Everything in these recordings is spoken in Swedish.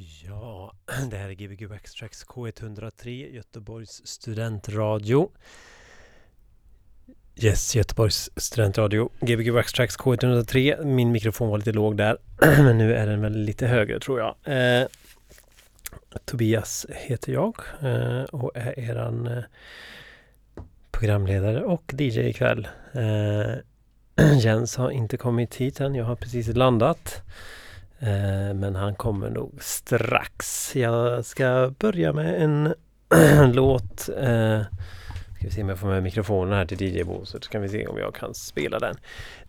Ja, det här är Gbg Extracts K103 Göteborgs studentradio. Yes, Göteborgs studentradio. Gbg Extracts K103. Min mikrofon var lite låg där, men nu är den väl lite högre tror jag. Eh, Tobias heter jag eh, och är eran eh, programledare och DJ ikväll. Eh, Jens har inte kommit hit än. Jag har precis landat. Eh, men han kommer nog strax. Jag ska börja med en låt. Eh, ska vi se om jag får med mikrofonen här till DJ Bo så kan vi se om jag kan spela den.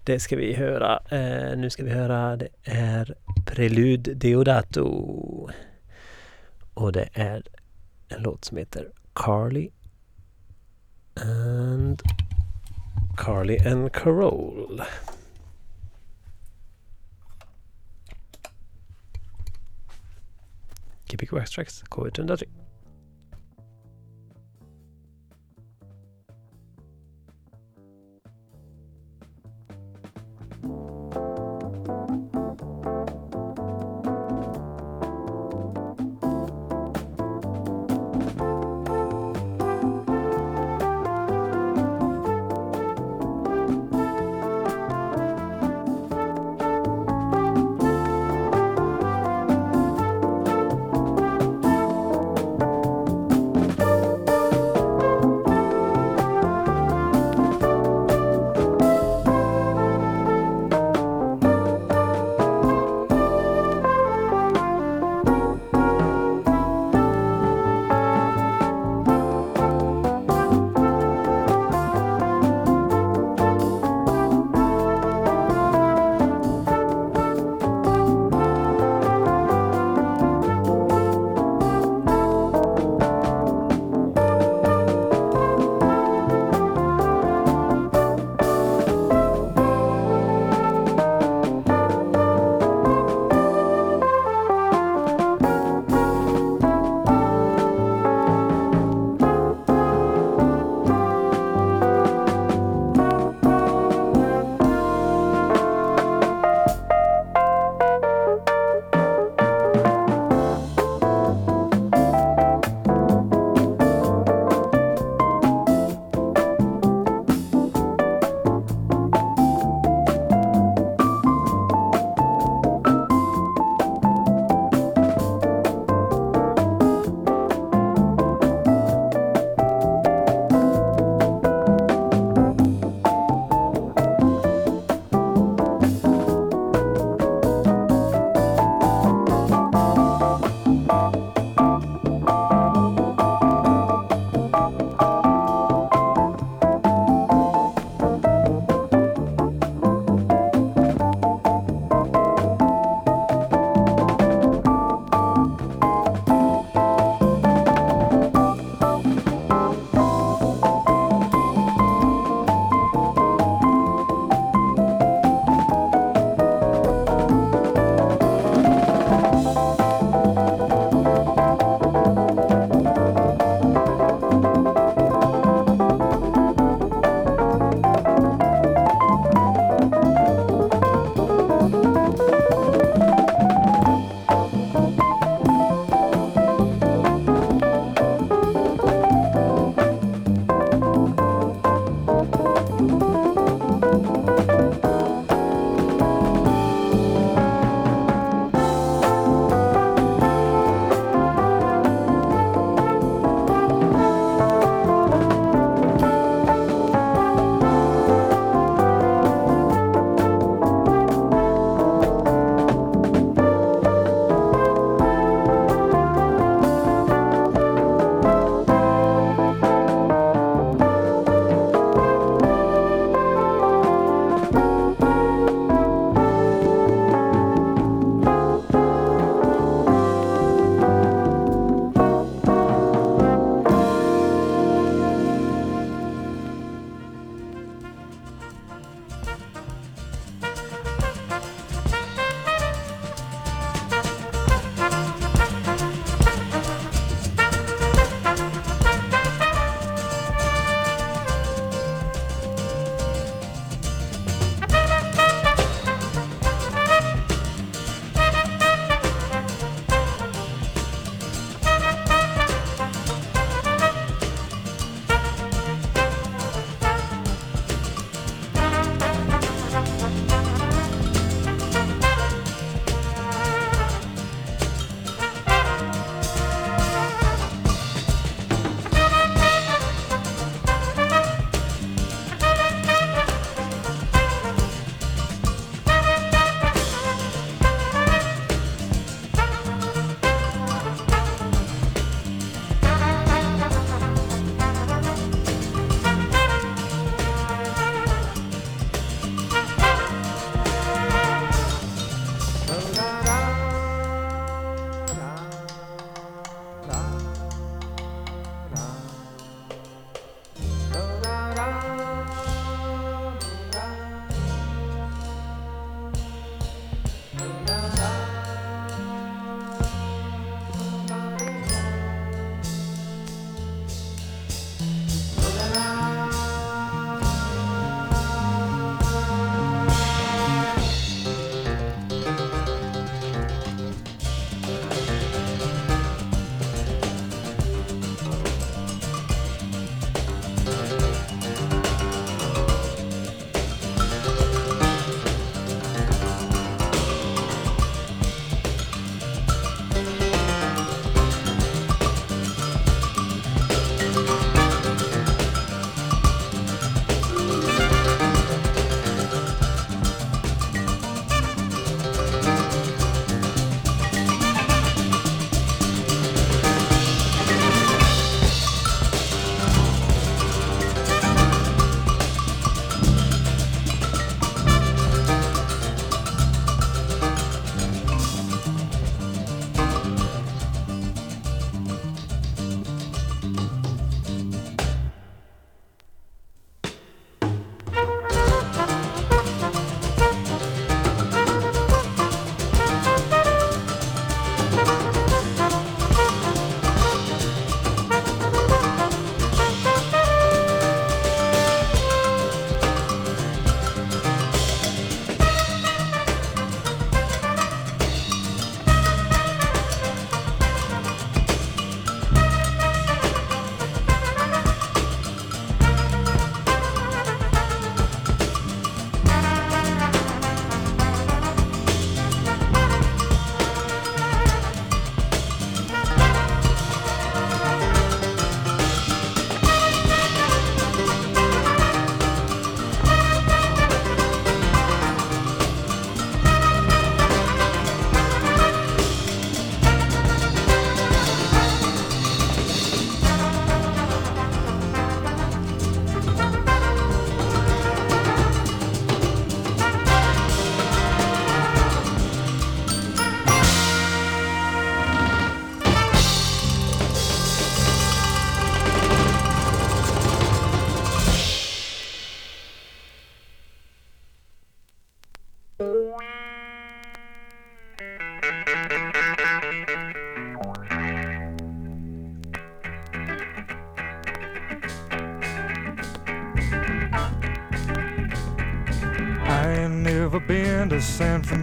Det ska vi höra. Eh, nu ska vi höra. Det är Prelude Deodato. Och det är en låt som heter Carly and Carly and Carole. Gbg Extracts K103.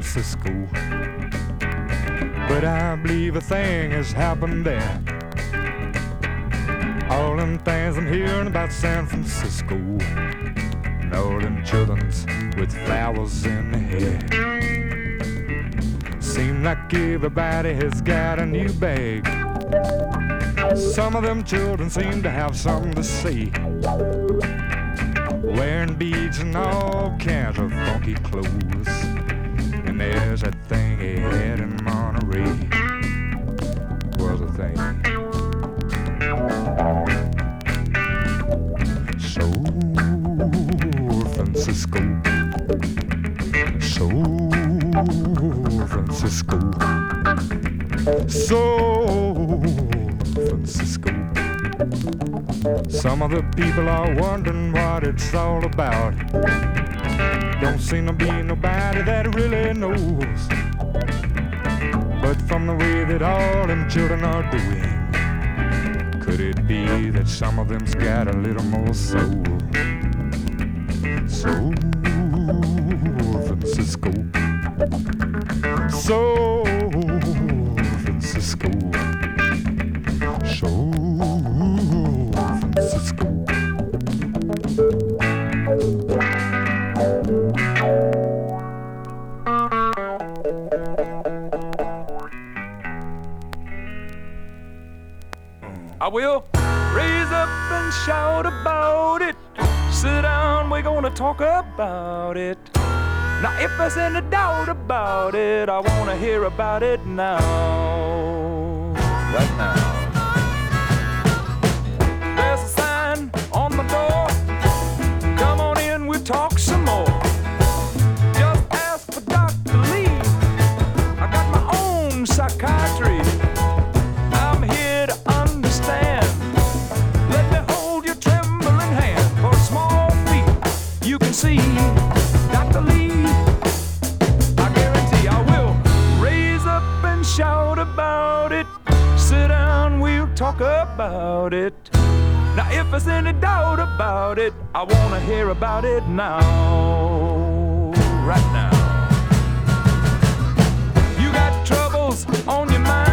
Francisco. But I believe a thing has happened there. All them things I'm hearing about San Francisco. And all them children's with flowers in their hair. Seem like everybody has got a new bag. Some of them children seem to have something to say. Wearing beads and all kinds of funky clothes. Other people are wondering what it's all about. Don't seem to be nobody that really knows. But from the way that all them children are doing, could it be that some of them's got a little more soul? Soul, Francisco. about it. Now, if there's any doubt about it, I wanna hear about it now. Right now. I want to hear about it now, right now. You got troubles on your mind.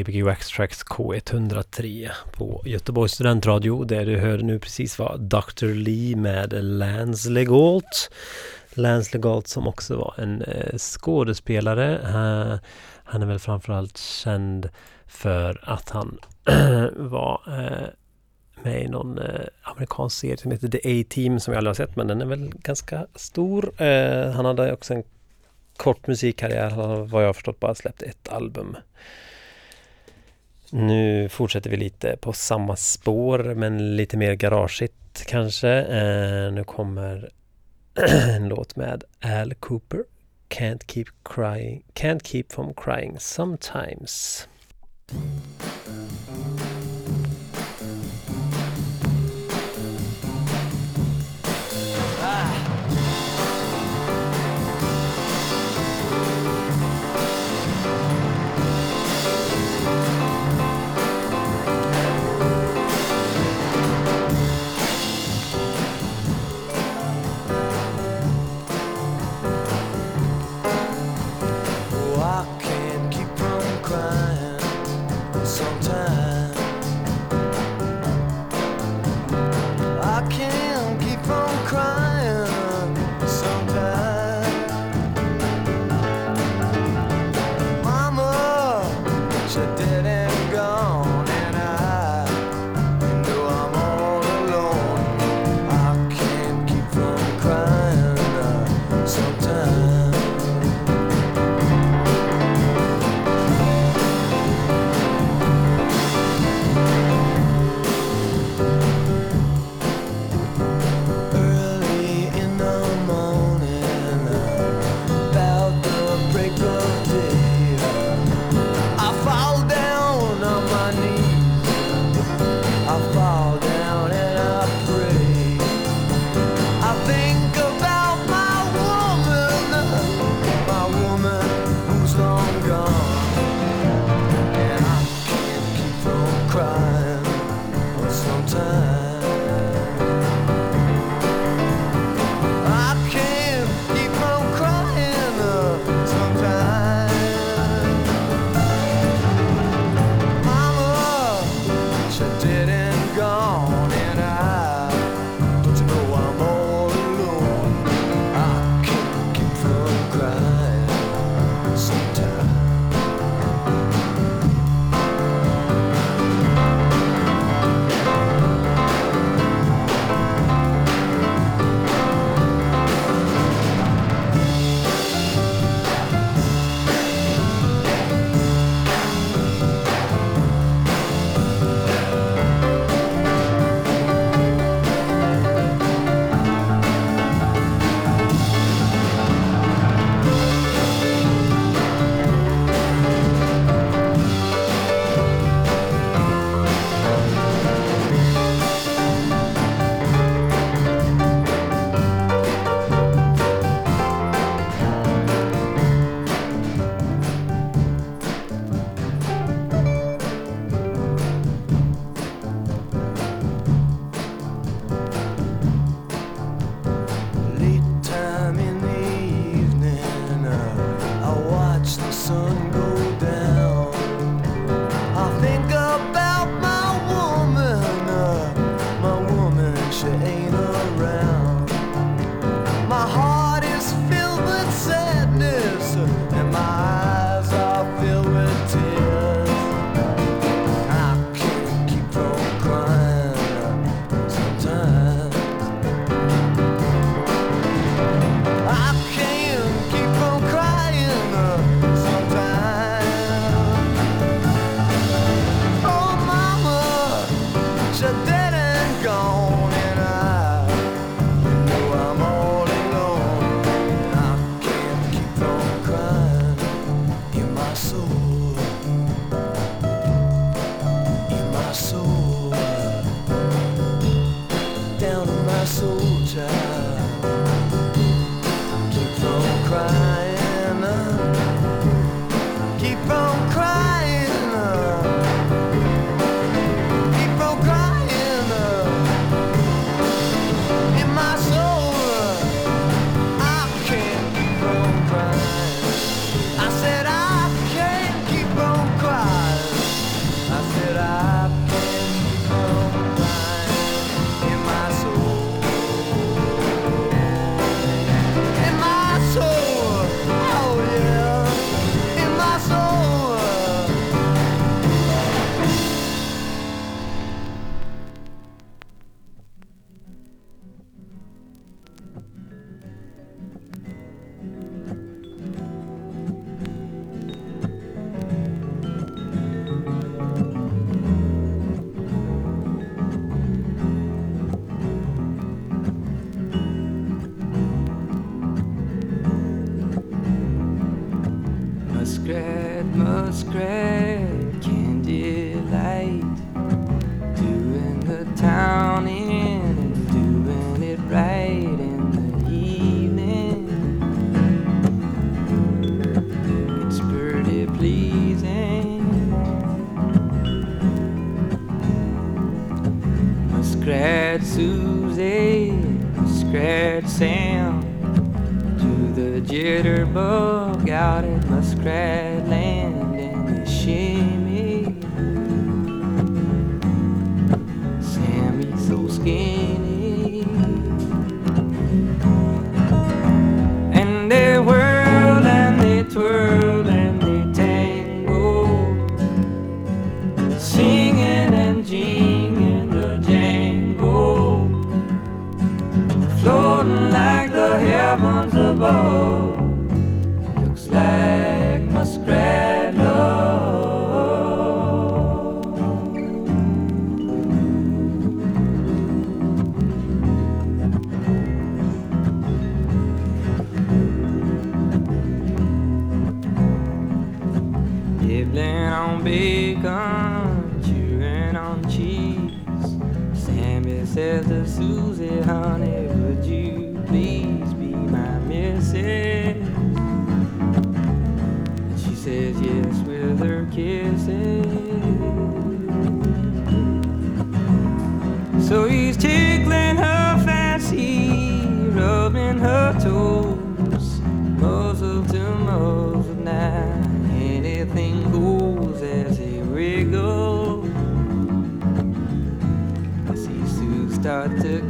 Ja, Gbg Waxtrax K103 på Göteborgs studentradio. Det du hörde nu precis var Dr. Lee med Lance Legault. Lance Legault som också var en eh, skådespelare. Uh, han är väl framförallt känd för att han var eh, med i någon eh, amerikansk serie som heter The A-Team som jag aldrig har sett men den är väl ganska stor. Eh, han hade också en kort musikkarriär. Han har vad jag har förstått bara släppt ett album. Nu fortsätter vi lite på samma spår men lite mer garageigt kanske. Eh, nu kommer en låt med Al Cooper. Can't keep crying, can't keep from crying sometimes.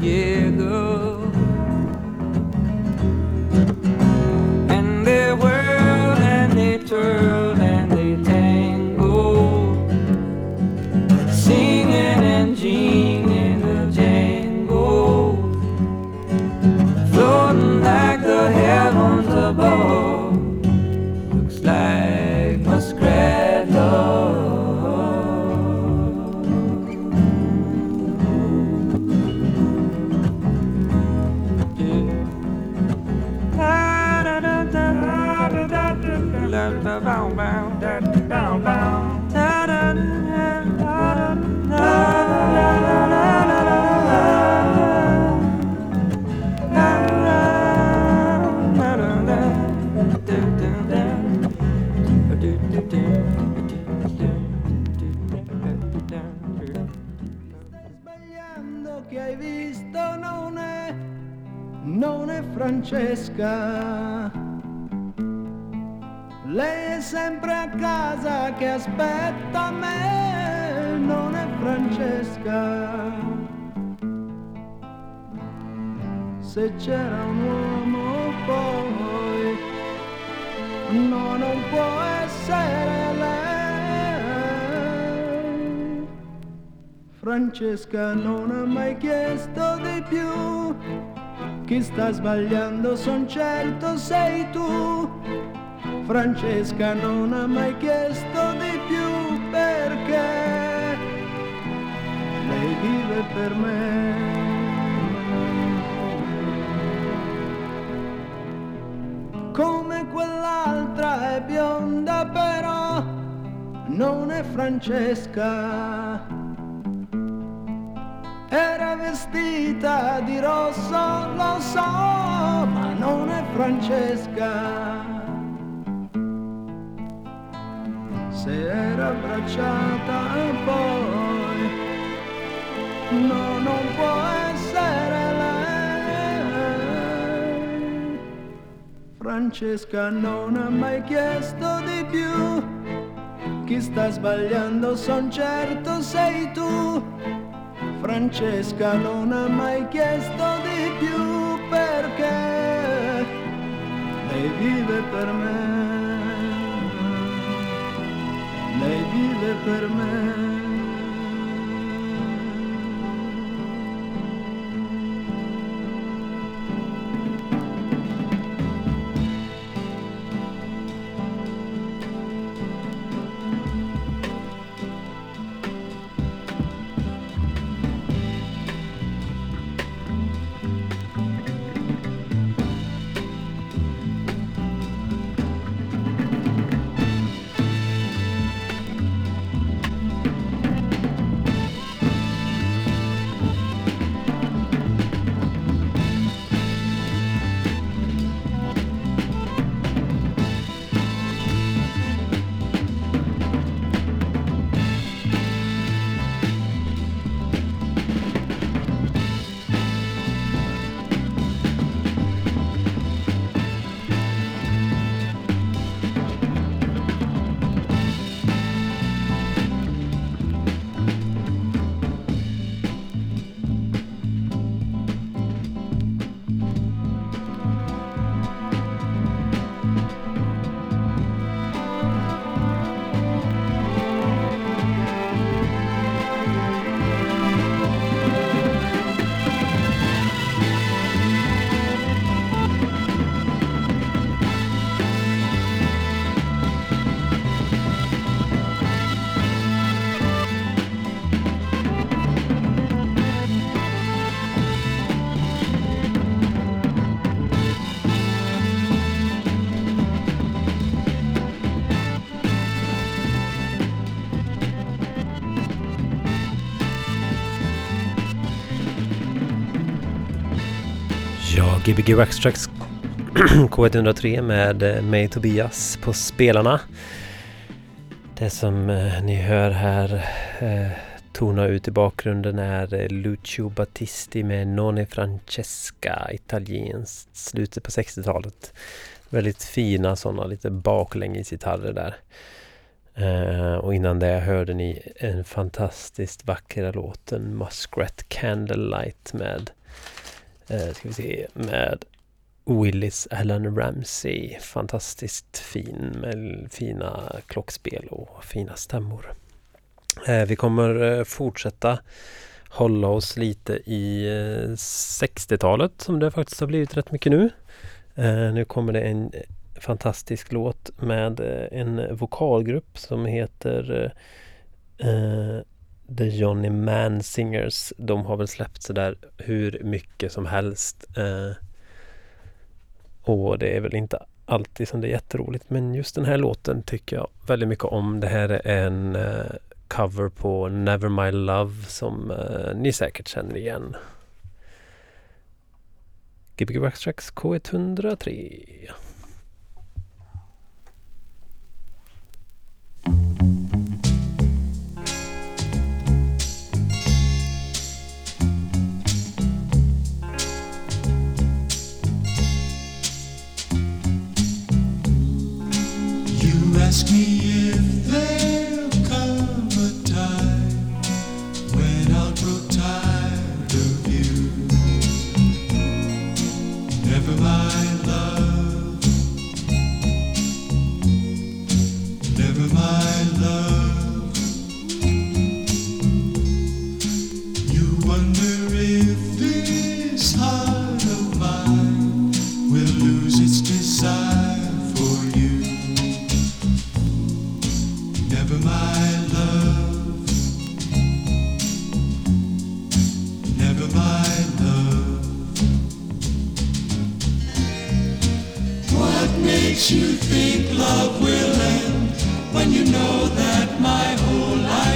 yeah. Francesca. Lei è sempre a casa che aspetta me, non è Francesca. Se c'era un uomo poi, no, non può essere lei. Francesca non ha mai chiesto di più. Chi sta sbagliando son certo sei tu. Francesca non ha mai chiesto di più perché lei vive per me. Come quell'altra è bionda però non è Francesca. Era vestita di rosso, lo so, ma non è Francesca. Se era abbracciata poi, no, non può essere lei. Francesca non ha mai chiesto di più. Chi sta sbagliando son certo sei tu. Francesca non ha mai chiesto di più perché lei vive per me. Lei vive per me. Gbg Rackstracks K103 med eh, mig Tobias på spelarna. Det som eh, ni hör här eh, tona ut i bakgrunden är eh, Lucio Battisti med None Francesca, italienskt, slutet på 60-talet. Väldigt fina sådana lite baklängesgitarrer där. Eh, och innan det hörde ni en fantastiskt vackra låten Muskrat Candlelight med eh, ska vi se, med Willis Allen Ramsey. Fantastiskt fin med fina klockspel och fina stämmor. Eh, vi kommer eh, fortsätta hålla oss lite i eh, 60-talet som det faktiskt har blivit rätt mycket nu. Eh, nu kommer det en fantastisk låt med eh, en vokalgrupp som heter eh, eh The Johnny Man Singers. De har väl släppt sådär hur mycket som helst. Eh, och det är väl inte alltid som det är jätteroligt men just den här låten tycker jag väldigt mycket om. Det här är en eh, cover på Never My Love som eh, ni säkert känner igen. Gbg Backtracks K103. You you think love will end when you know that my whole life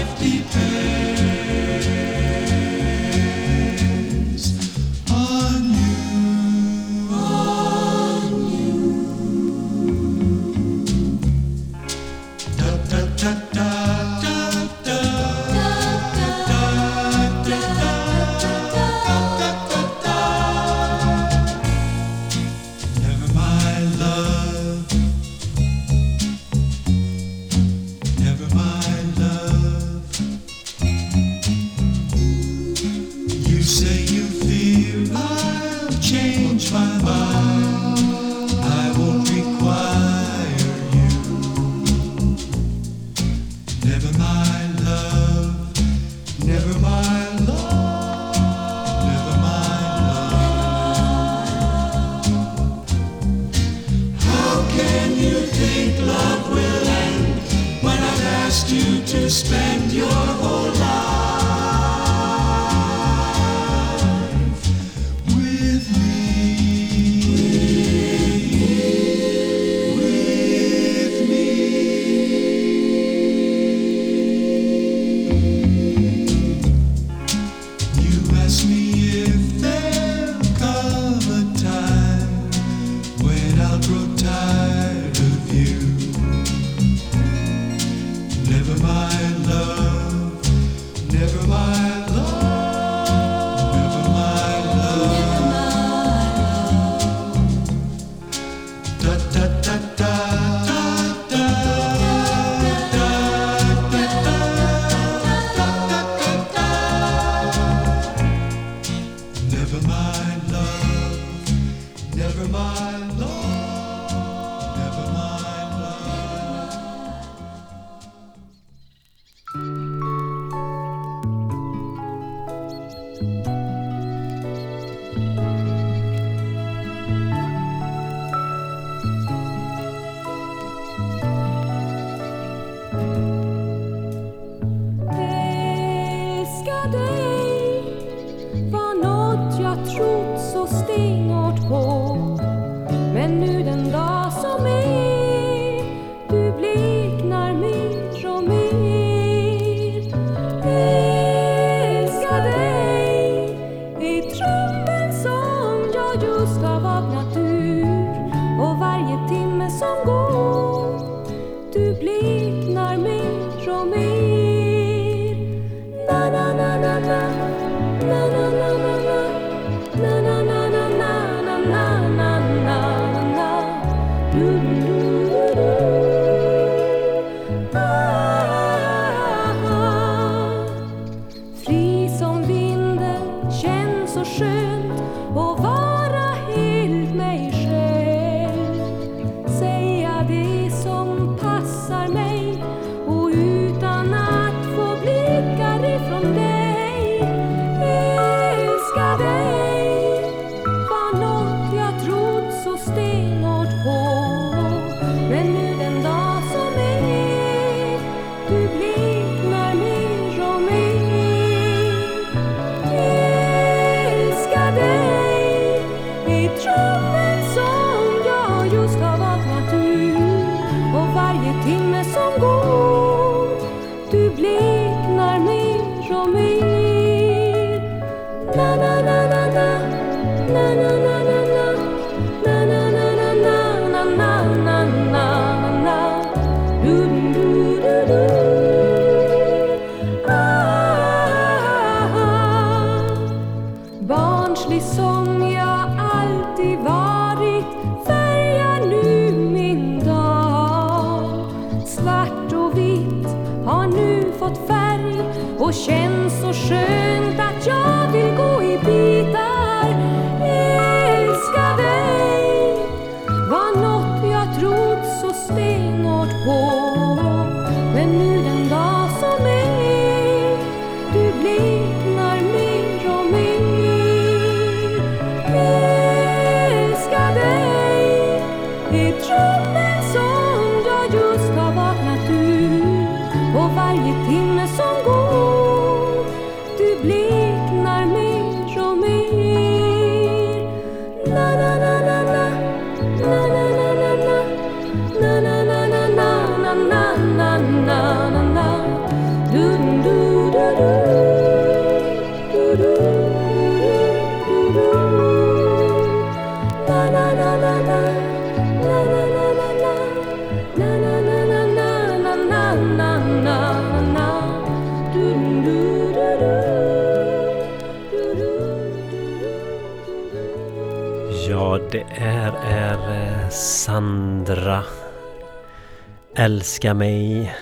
Älska mig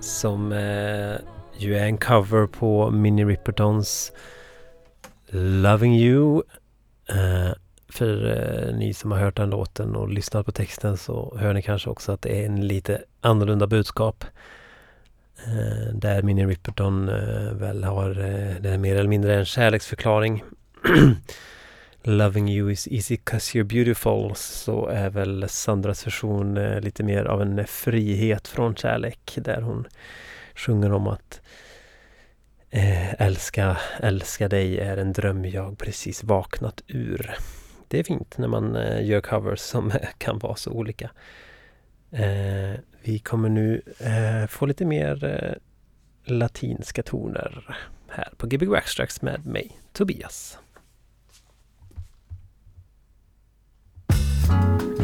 som eh, ju är en cover på Minnie Rippertons Loving You. Eh, för eh, ni som har hört den låten och lyssnat på texten så hör ni kanske också att det är en lite annorlunda budskap. Eh, där Minnie Riperton eh, väl har, eh, det är mer eller mindre en kärleksförklaring Loving You is easy cause you're beautiful så är väl Sandras version eh, lite mer av en eh, frihet från kärlek där hon sjunger om att eh, älska, älska dig är en dröm jag precis vaknat ur. Det är fint när man gör covers som kan vara så olika. vi kommer nu få lite mer latinska toner här på Gbg Extracts med mig, Tobias. Thank you.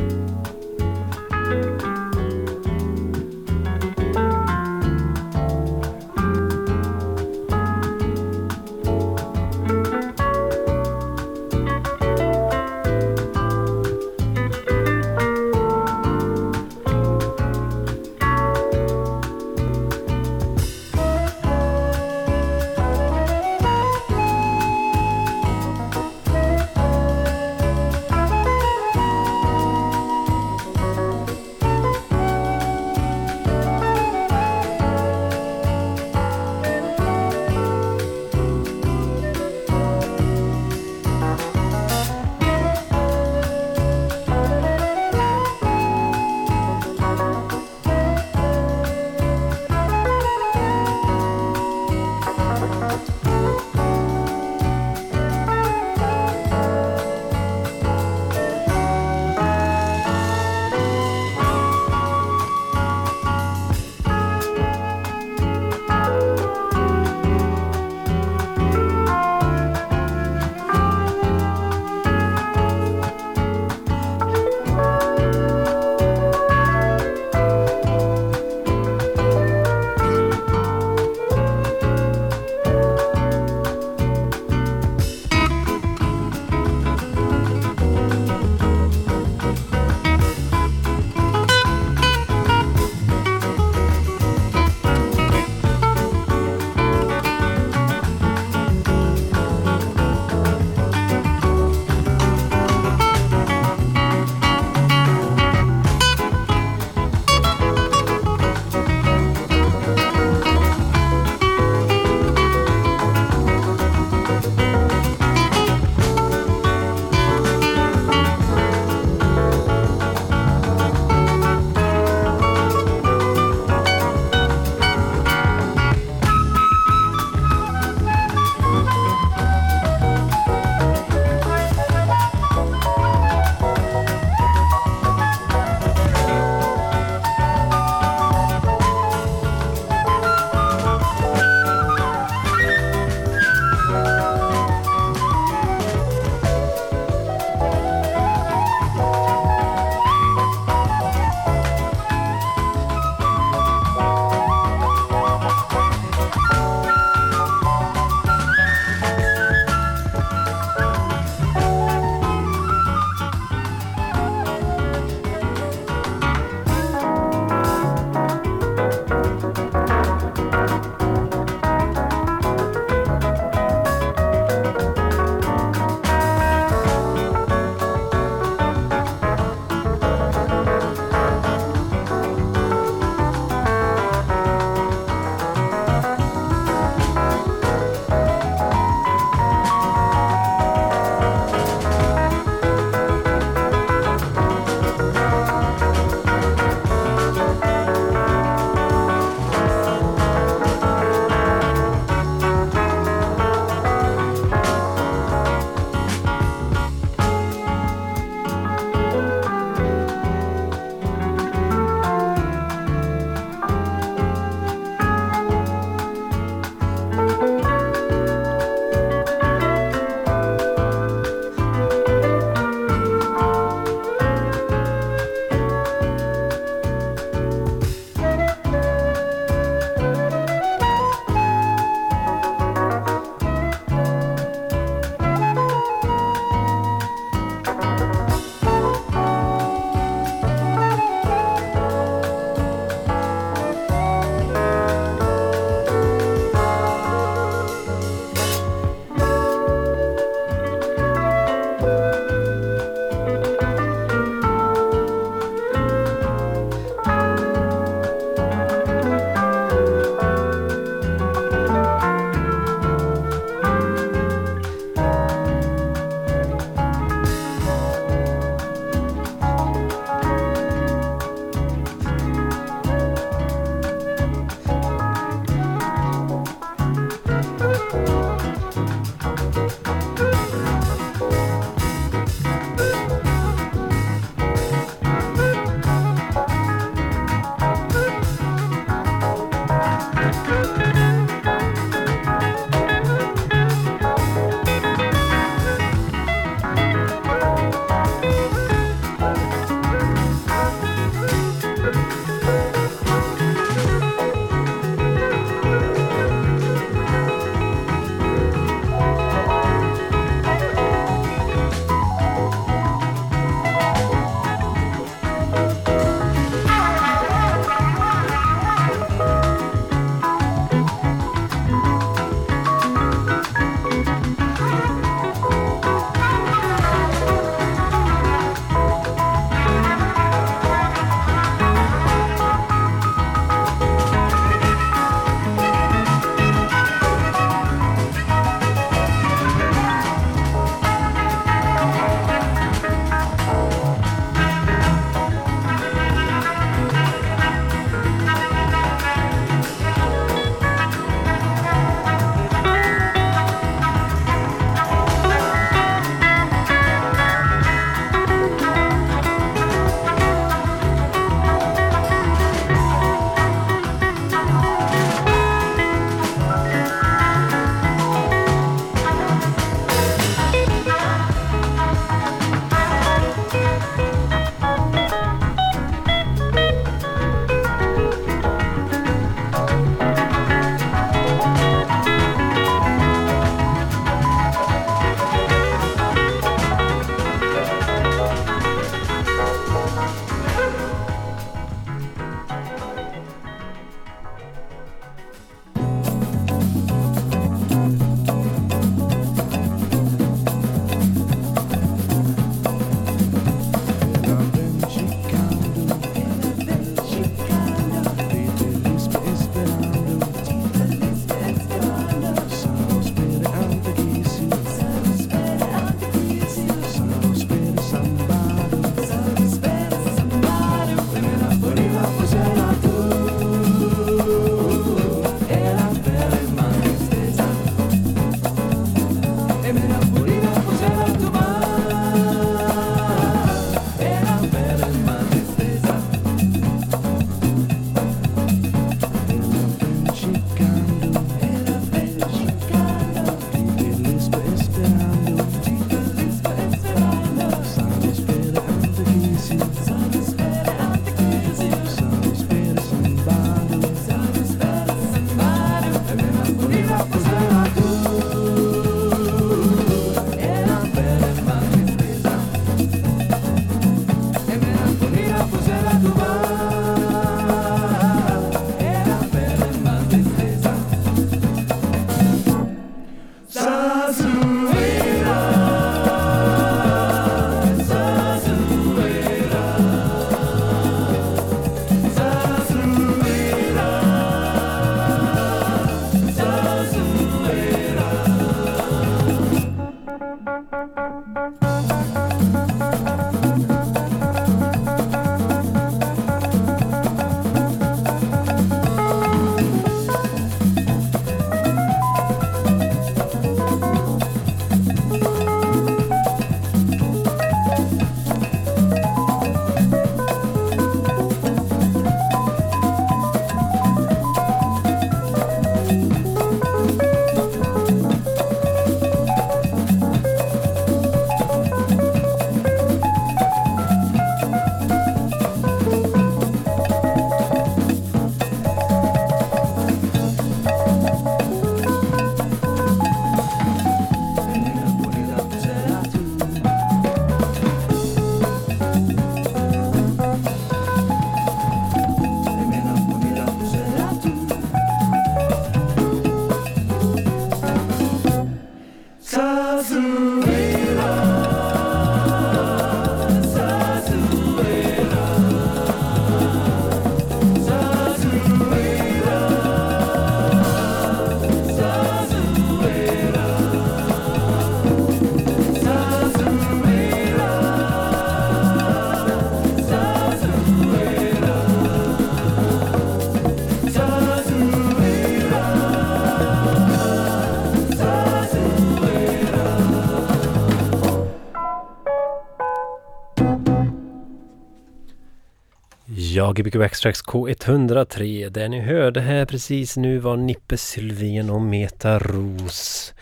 Ja, Gbg Extracts K103. Det ni hörde här precis nu var Nippe Sylvén och Meta Ros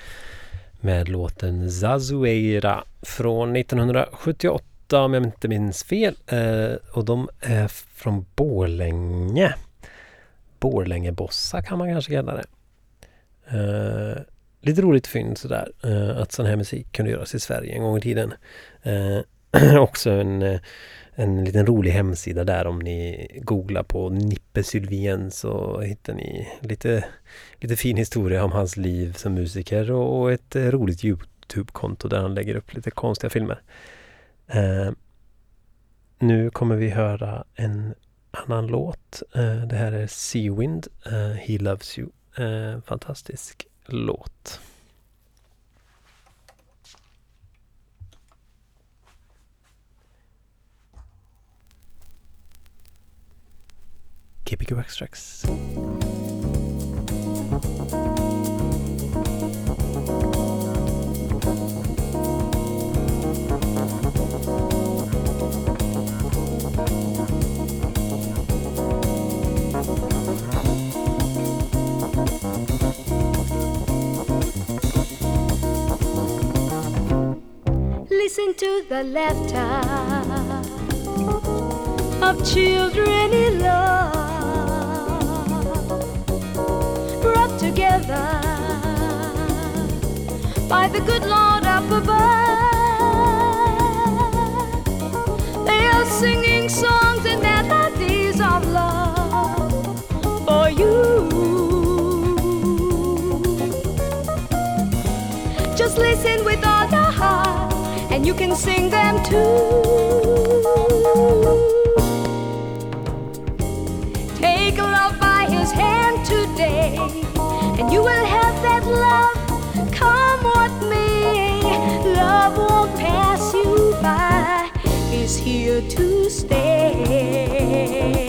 med låten Zazueira från 1978 om jag inte minns fel. Eh, och de är från Borlänge. Borlängebossa kan man kanske kalla det. Eh, lite roligt fynd sådär eh, att sån här musik kunde göras i Sverige en gång i tiden. Eh, också en eh, en liten rolig hemsida där om ni googlar på Nippe Sylvien så hittar ni lite, lite fin historia om hans liv som musiker och, ett eh, roligt Youtube-konto där han lägger upp lite konstiga filmer. Eh, nu kommer vi höra en annan låt. Eh, det här är Seawind, eh, He Loves You. Eh, fantastisk låt. Gbg Extracts. Listen to the laughter of children in love, together by the good Lord up above. They are singing songs and melodies of love for you. Just listen with all your heart, and you can sing them too. Here to stay.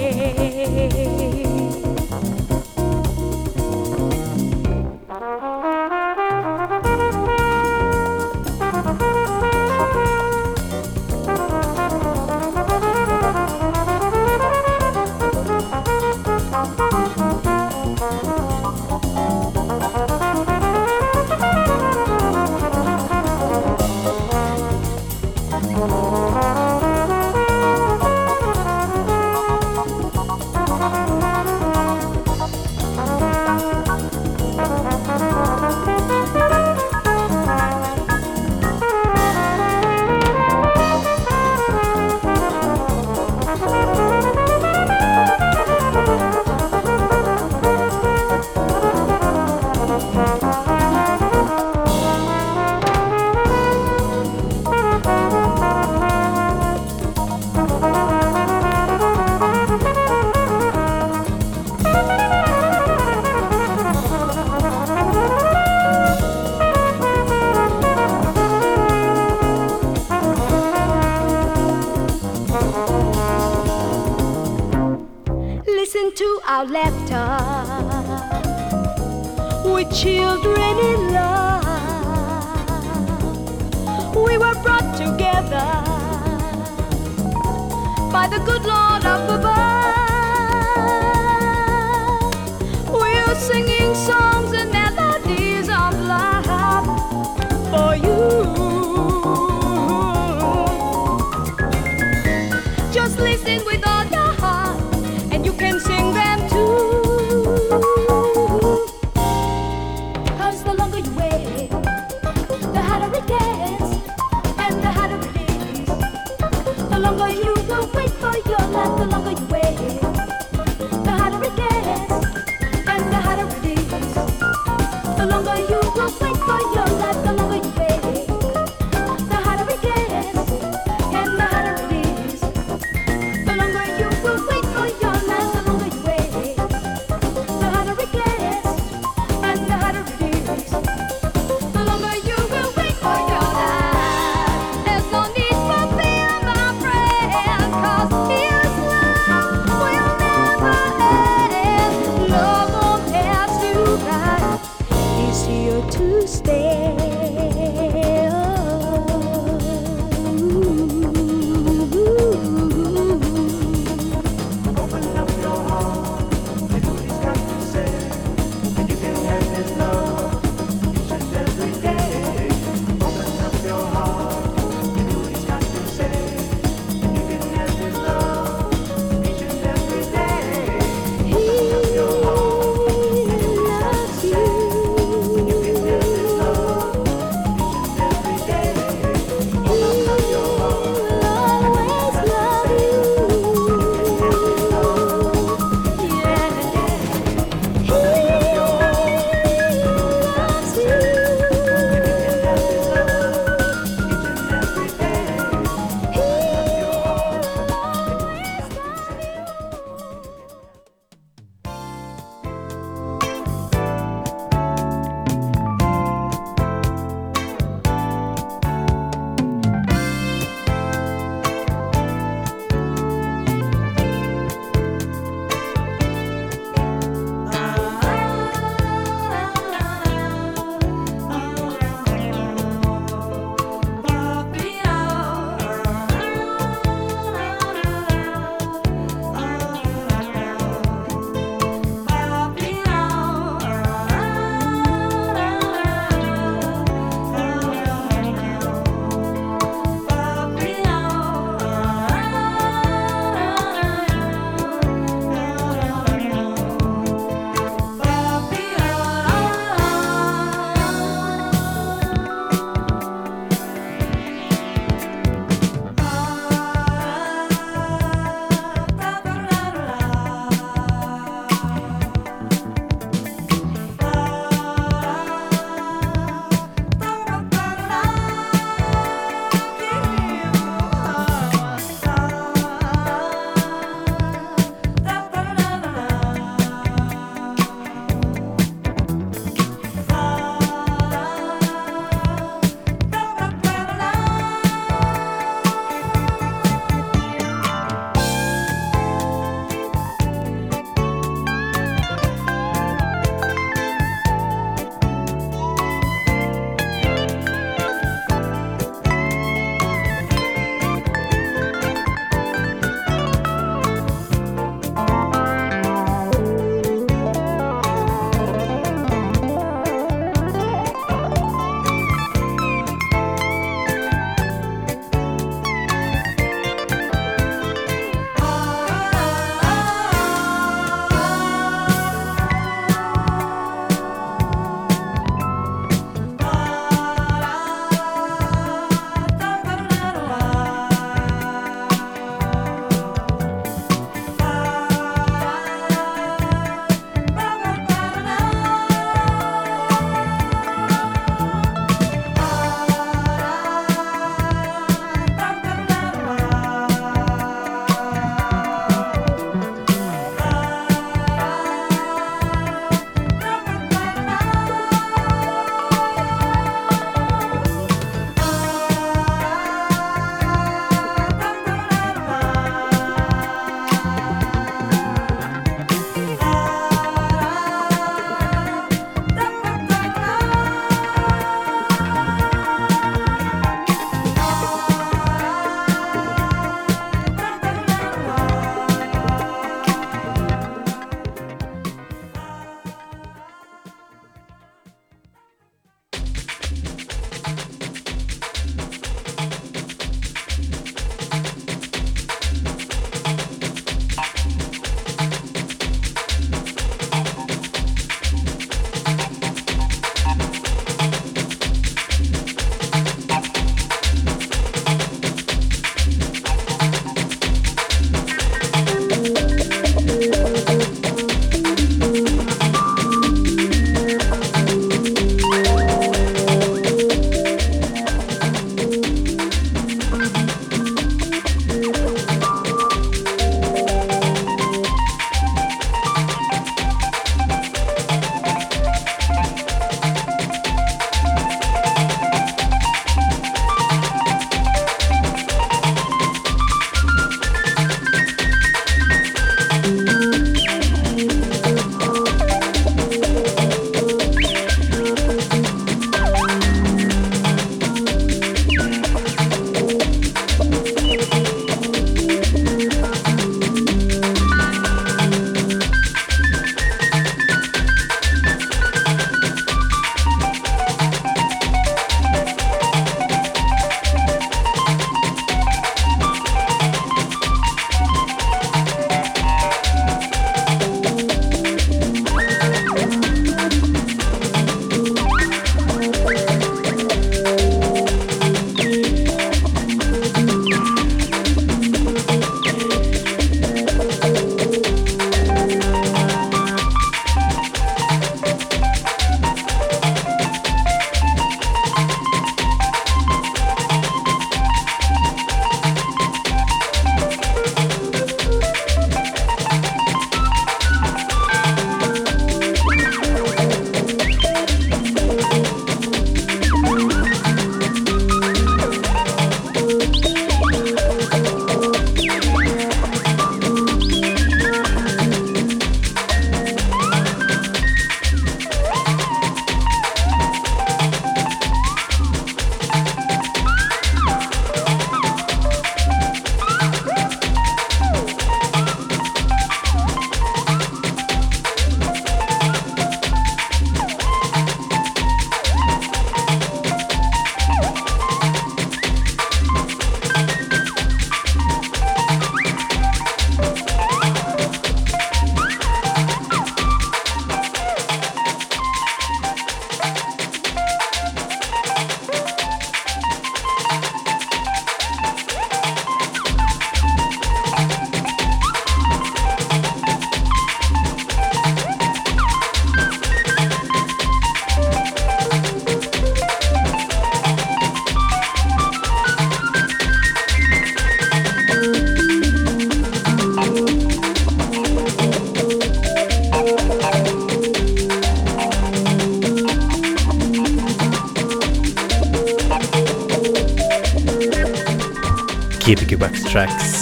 Gbg Tracks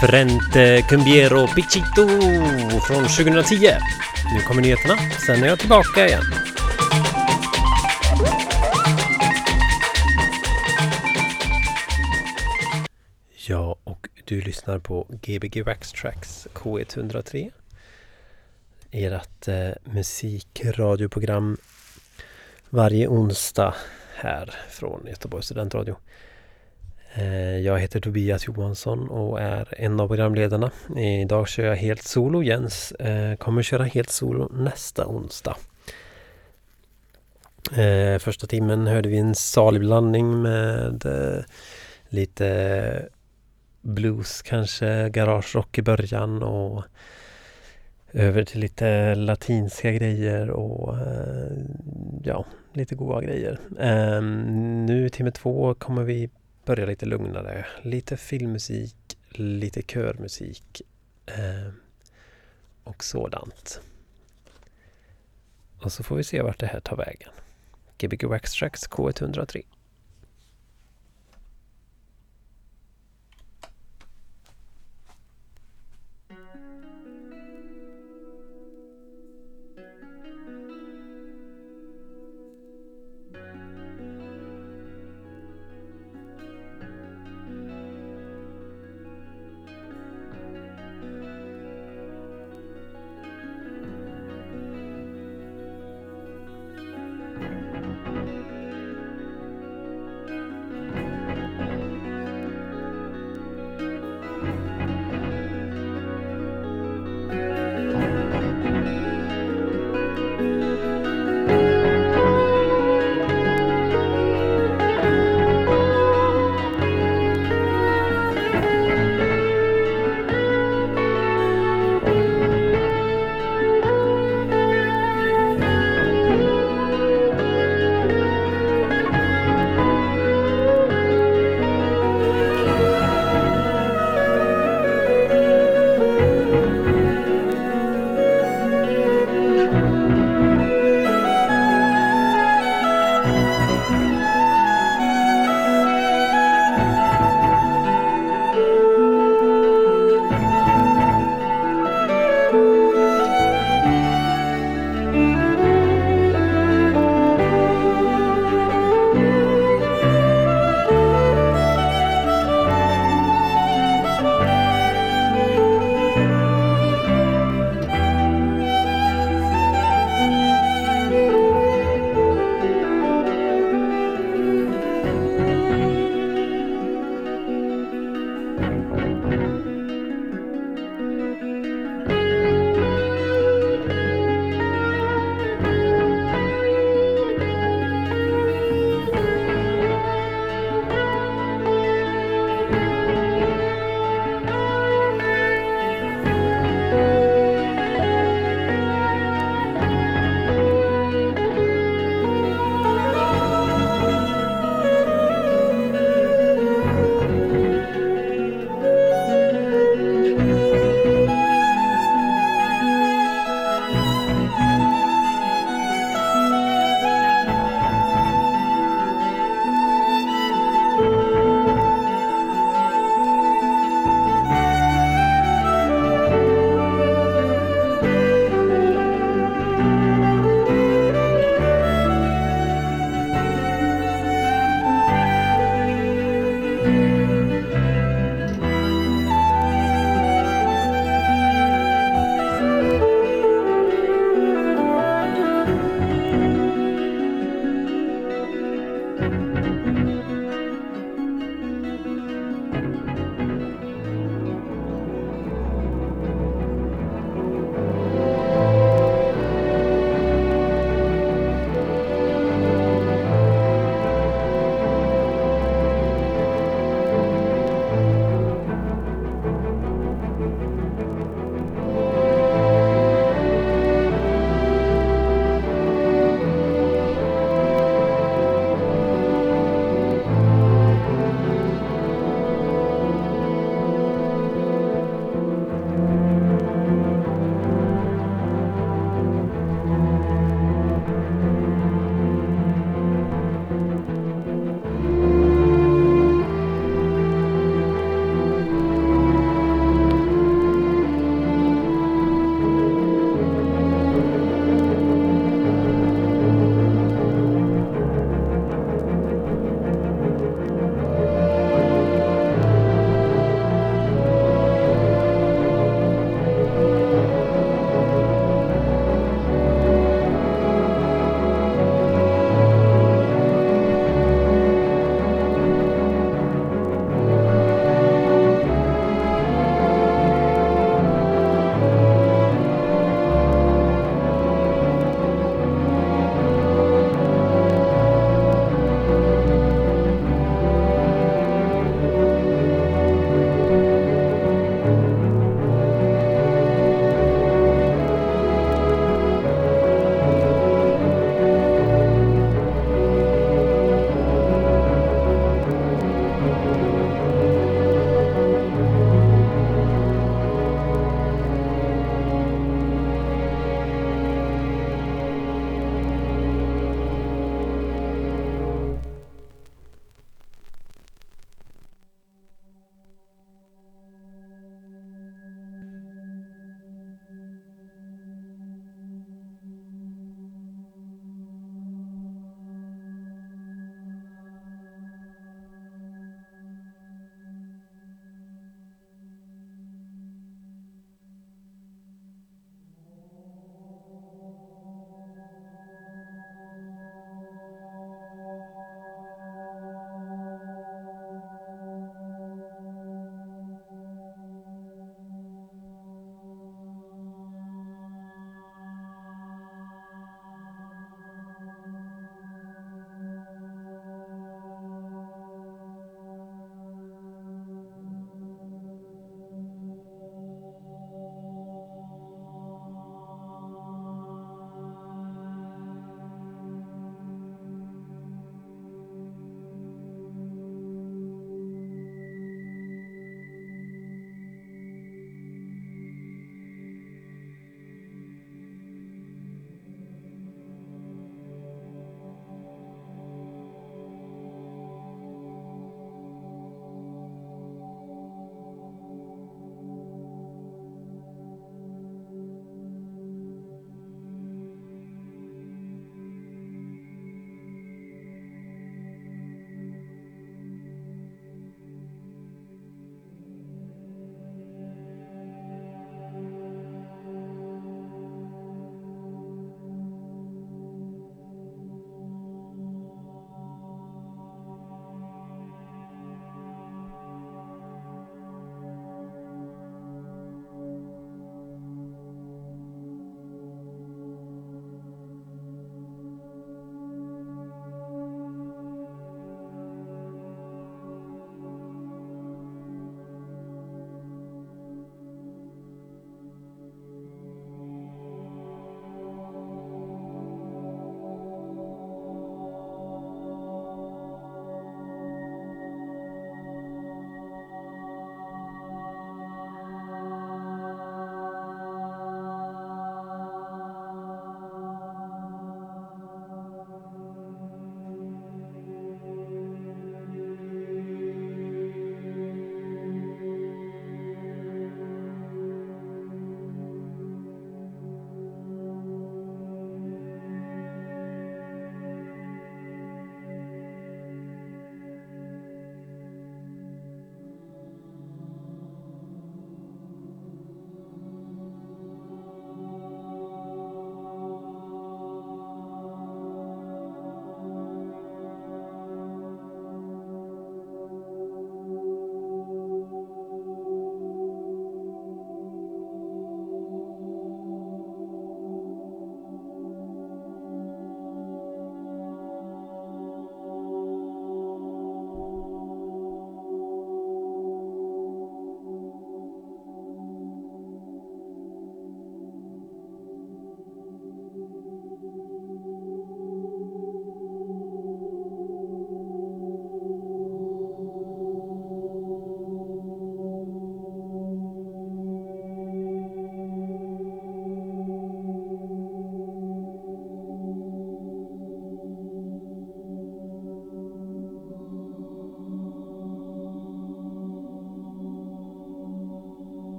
Frente Cumbiero Pichito från 2010. Nu kommer nyheterna, sen är jag tillbaka igen. Ja, och du lyssnar på Gbg Wax Tracks K103. Ert eh, musikradioprogram varje onsdag här från Göteborgs studentradio. Eh, jag heter Tobias Johansson och är en av programledarna. Idag kör jag helt solo. Jens eh, kommer köra helt solo nästa onsdag. Eh, första timmen hörde vi en salig blandning med lite blues kanske, garagerock i början och över till lite latinska grejer och ja, lite goa grejer. Ehm, nu i timme två kommer vi börja lite lugnare. Lite filmmusik, lite körmusik eh, och sådant. Och så får vi se vart det här tar vägen. Gbg Wax Tracks K103.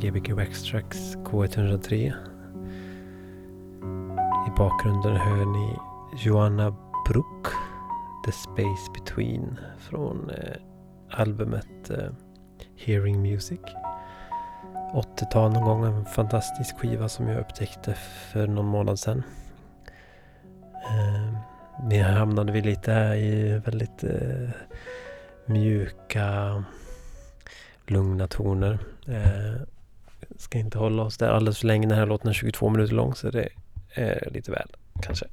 GBQ det K103. I bakgrunden hör ni Joanna Brook, The Space Between från eh, albumet eh, Hearing Music. 80-tal någon gång, en fantastisk skiva som jag upptäckte för någon månad sedan. Eh, vi hamnade vi lite här i väldigt eh, mjuka lugna toner. Eh, ska inte hålla oss där alldeles för länge. Den här låten är 22 minuter lång så det är lite väl kanske.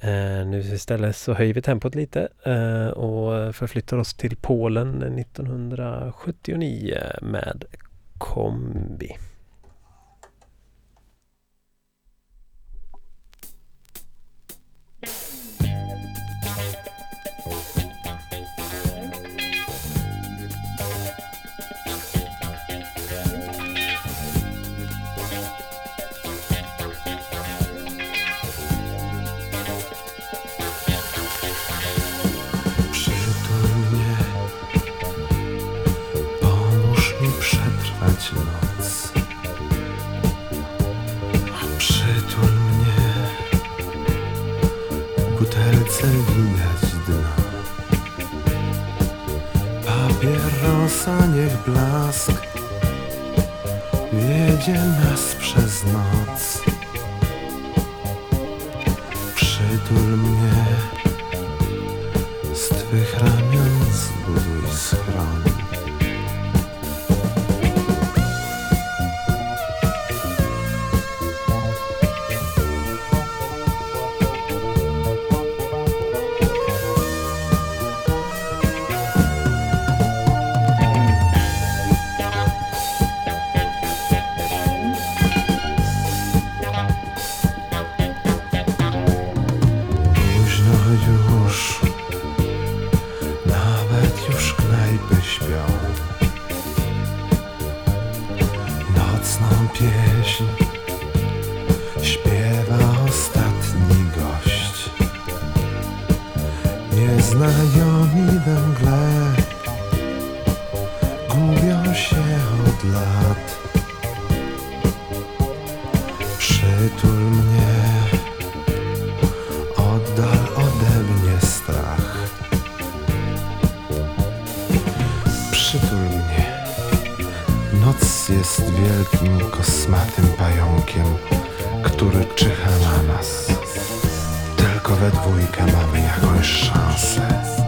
Eh, nu istället så höjer vi tempot lite eh, och förflyttar oss till Polen eh, 1979 med Kombi. wiedzie nas przez noc. przytul mnie. Noc jest wielkim, kosmatym pająkiem, który czyha na nas. Tylko we dwójkę mamy jakąś szansę.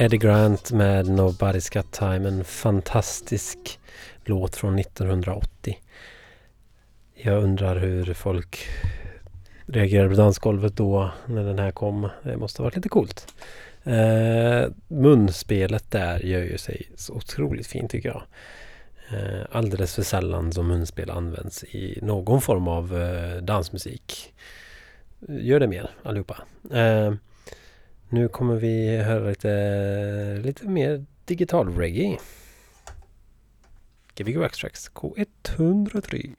Eddie Grant med Nobody's Got Time. En fantastisk låt från 1980. Jag undrar hur folk reagerade på dansgolvet då när den här kom. Det måste ha varit lite coolt. Eh, munspelet där gör ju sig så otroligt fint tycker jag. Eh, alldeles för sällan som munspel används i någon form av eh, dansmusik. Gör det mer allihopa. Eh, nu kommer vi höra lite, lite mer digital reggae. Gbg Backtracks K103.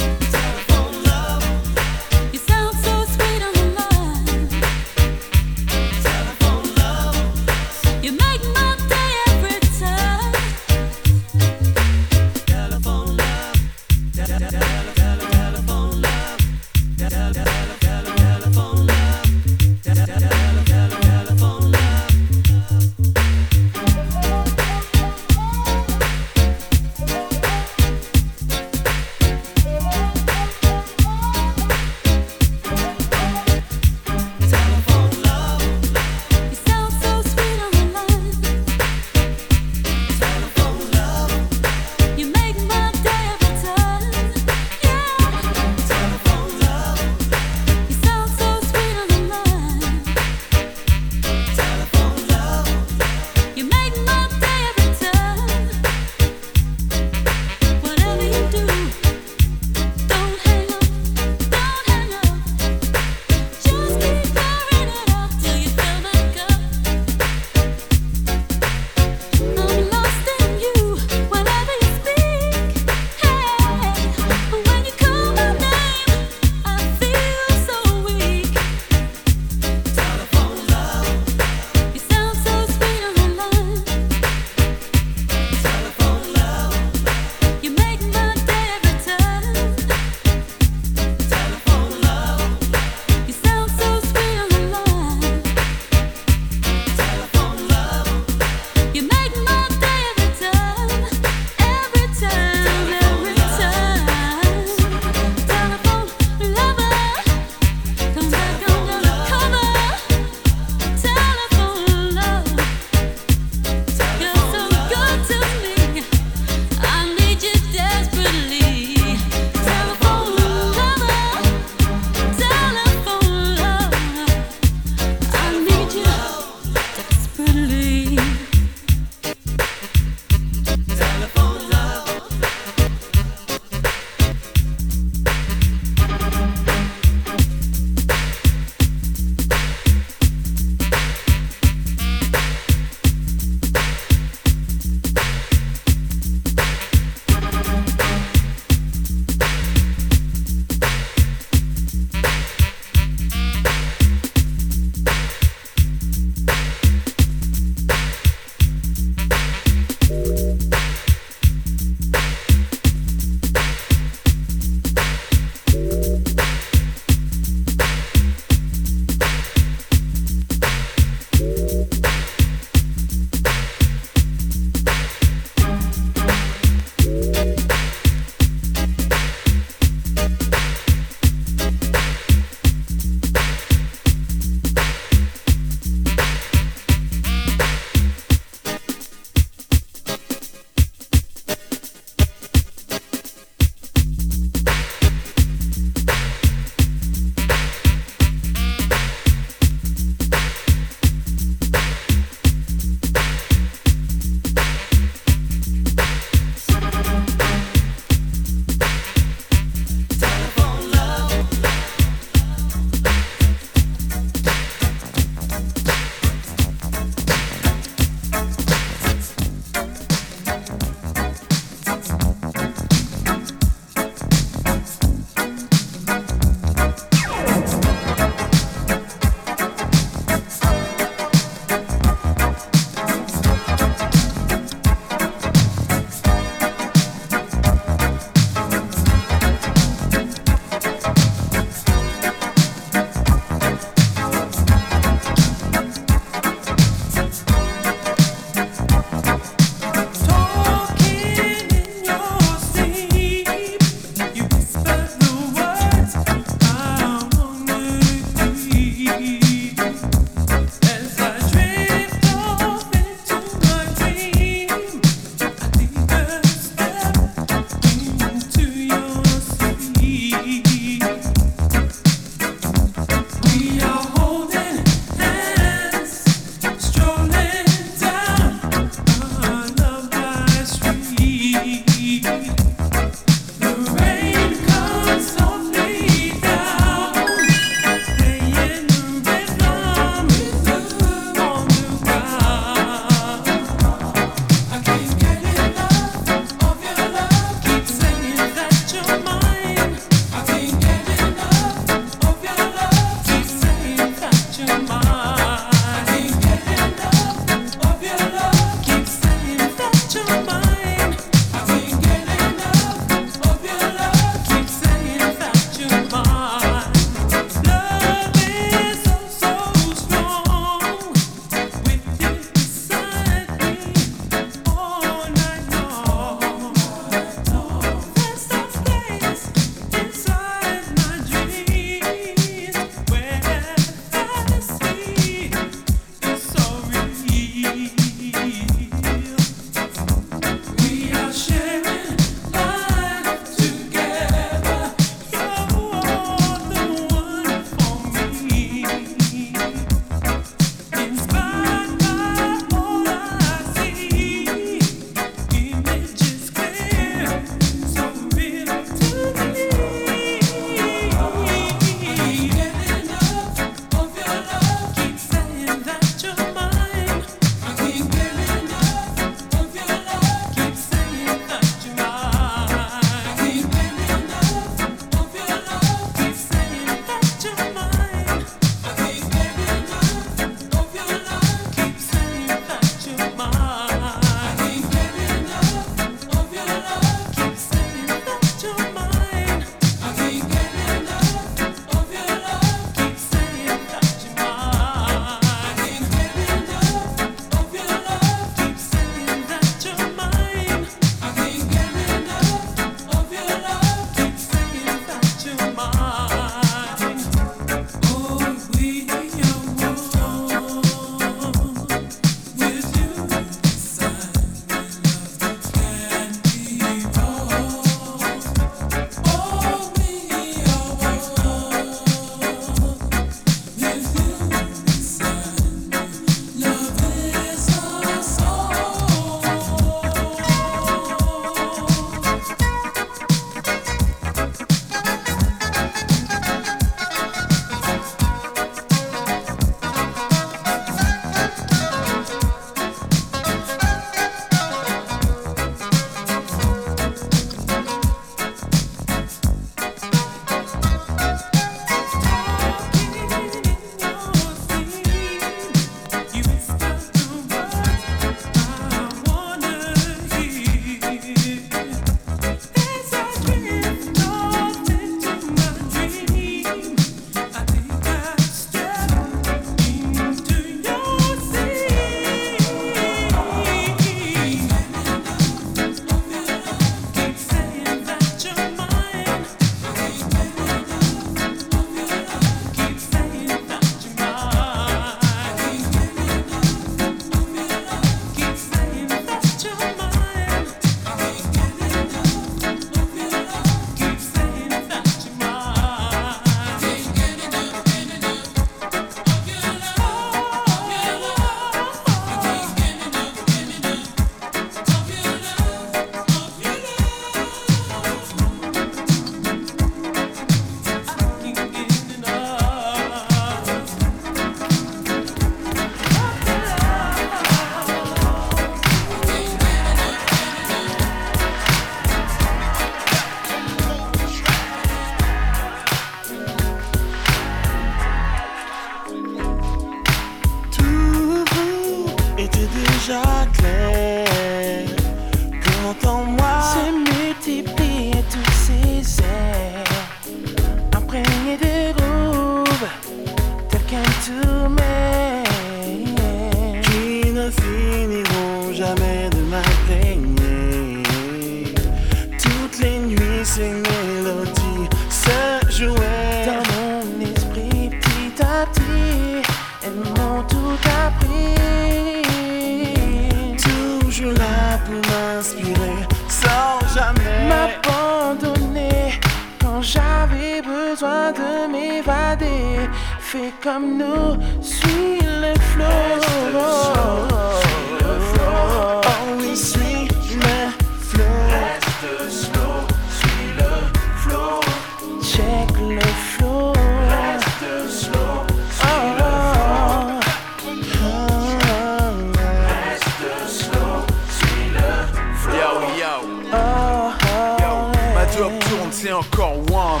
Encore one.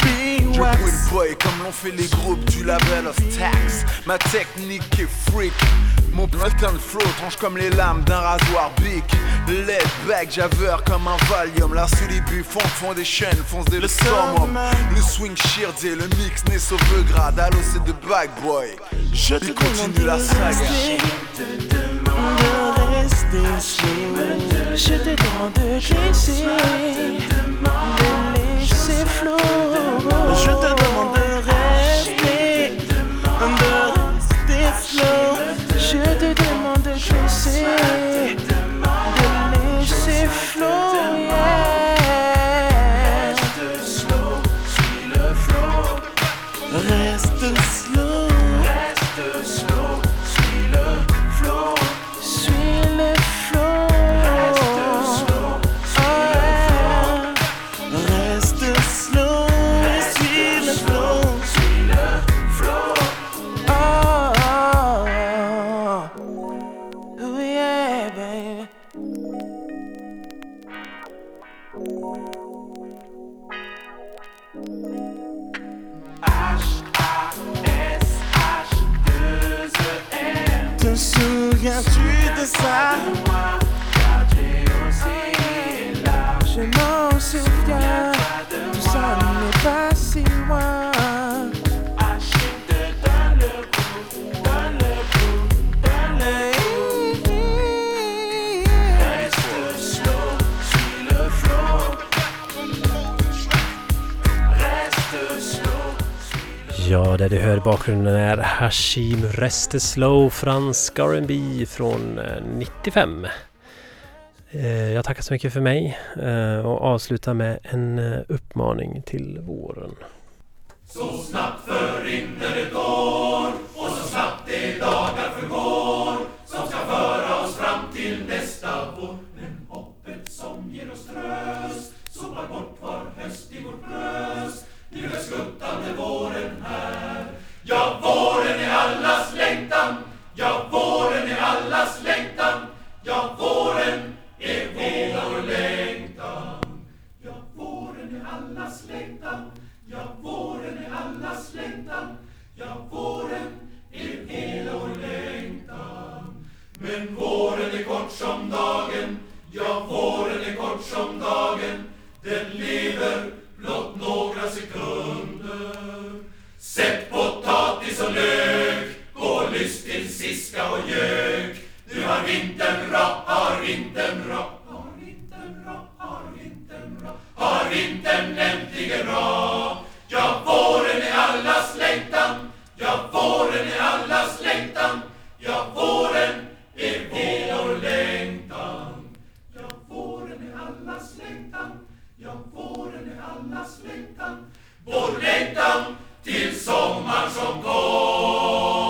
Je quit boy comme l'ont fait les groupes du label of Tax. Ma technique est freak. Mon putain de flow tranche comme les lames d'un rasoir big. Let back, javeur comme un Valium. Les buts, fond fond des chaînes, fonce des le summum. Le swing et le mix né sauve grade. Allo c'est de back boy. Je te continue la saga. Je te demande de laisser, de Je te demande de rester, de rester. Je te demande de laisser, du hör i bakgrunden är Hashim Resteslow, fransk R&B från eh, 95. Eh, jag tackar så mycket för mig eh, och avslutar med en uppmaning till våren. Så snabbt förinner ett år längtan. Ja, våren är vår längtan. Men våren är kort som dagen. Ja, våren är kort som dagen. Den lever blott några sekunder. Sätt potatis och lök. Gå lyss till siska och gök. Nu har vintern ra, har vintern ra. Har vintern ra, har vintern ra. Har vintern äntligen ra. Ja, vår Våren är vår längtan. Ja, våren är allas längtan. Ja, våren är allas längtan. Vår längtan till sommar som kommer.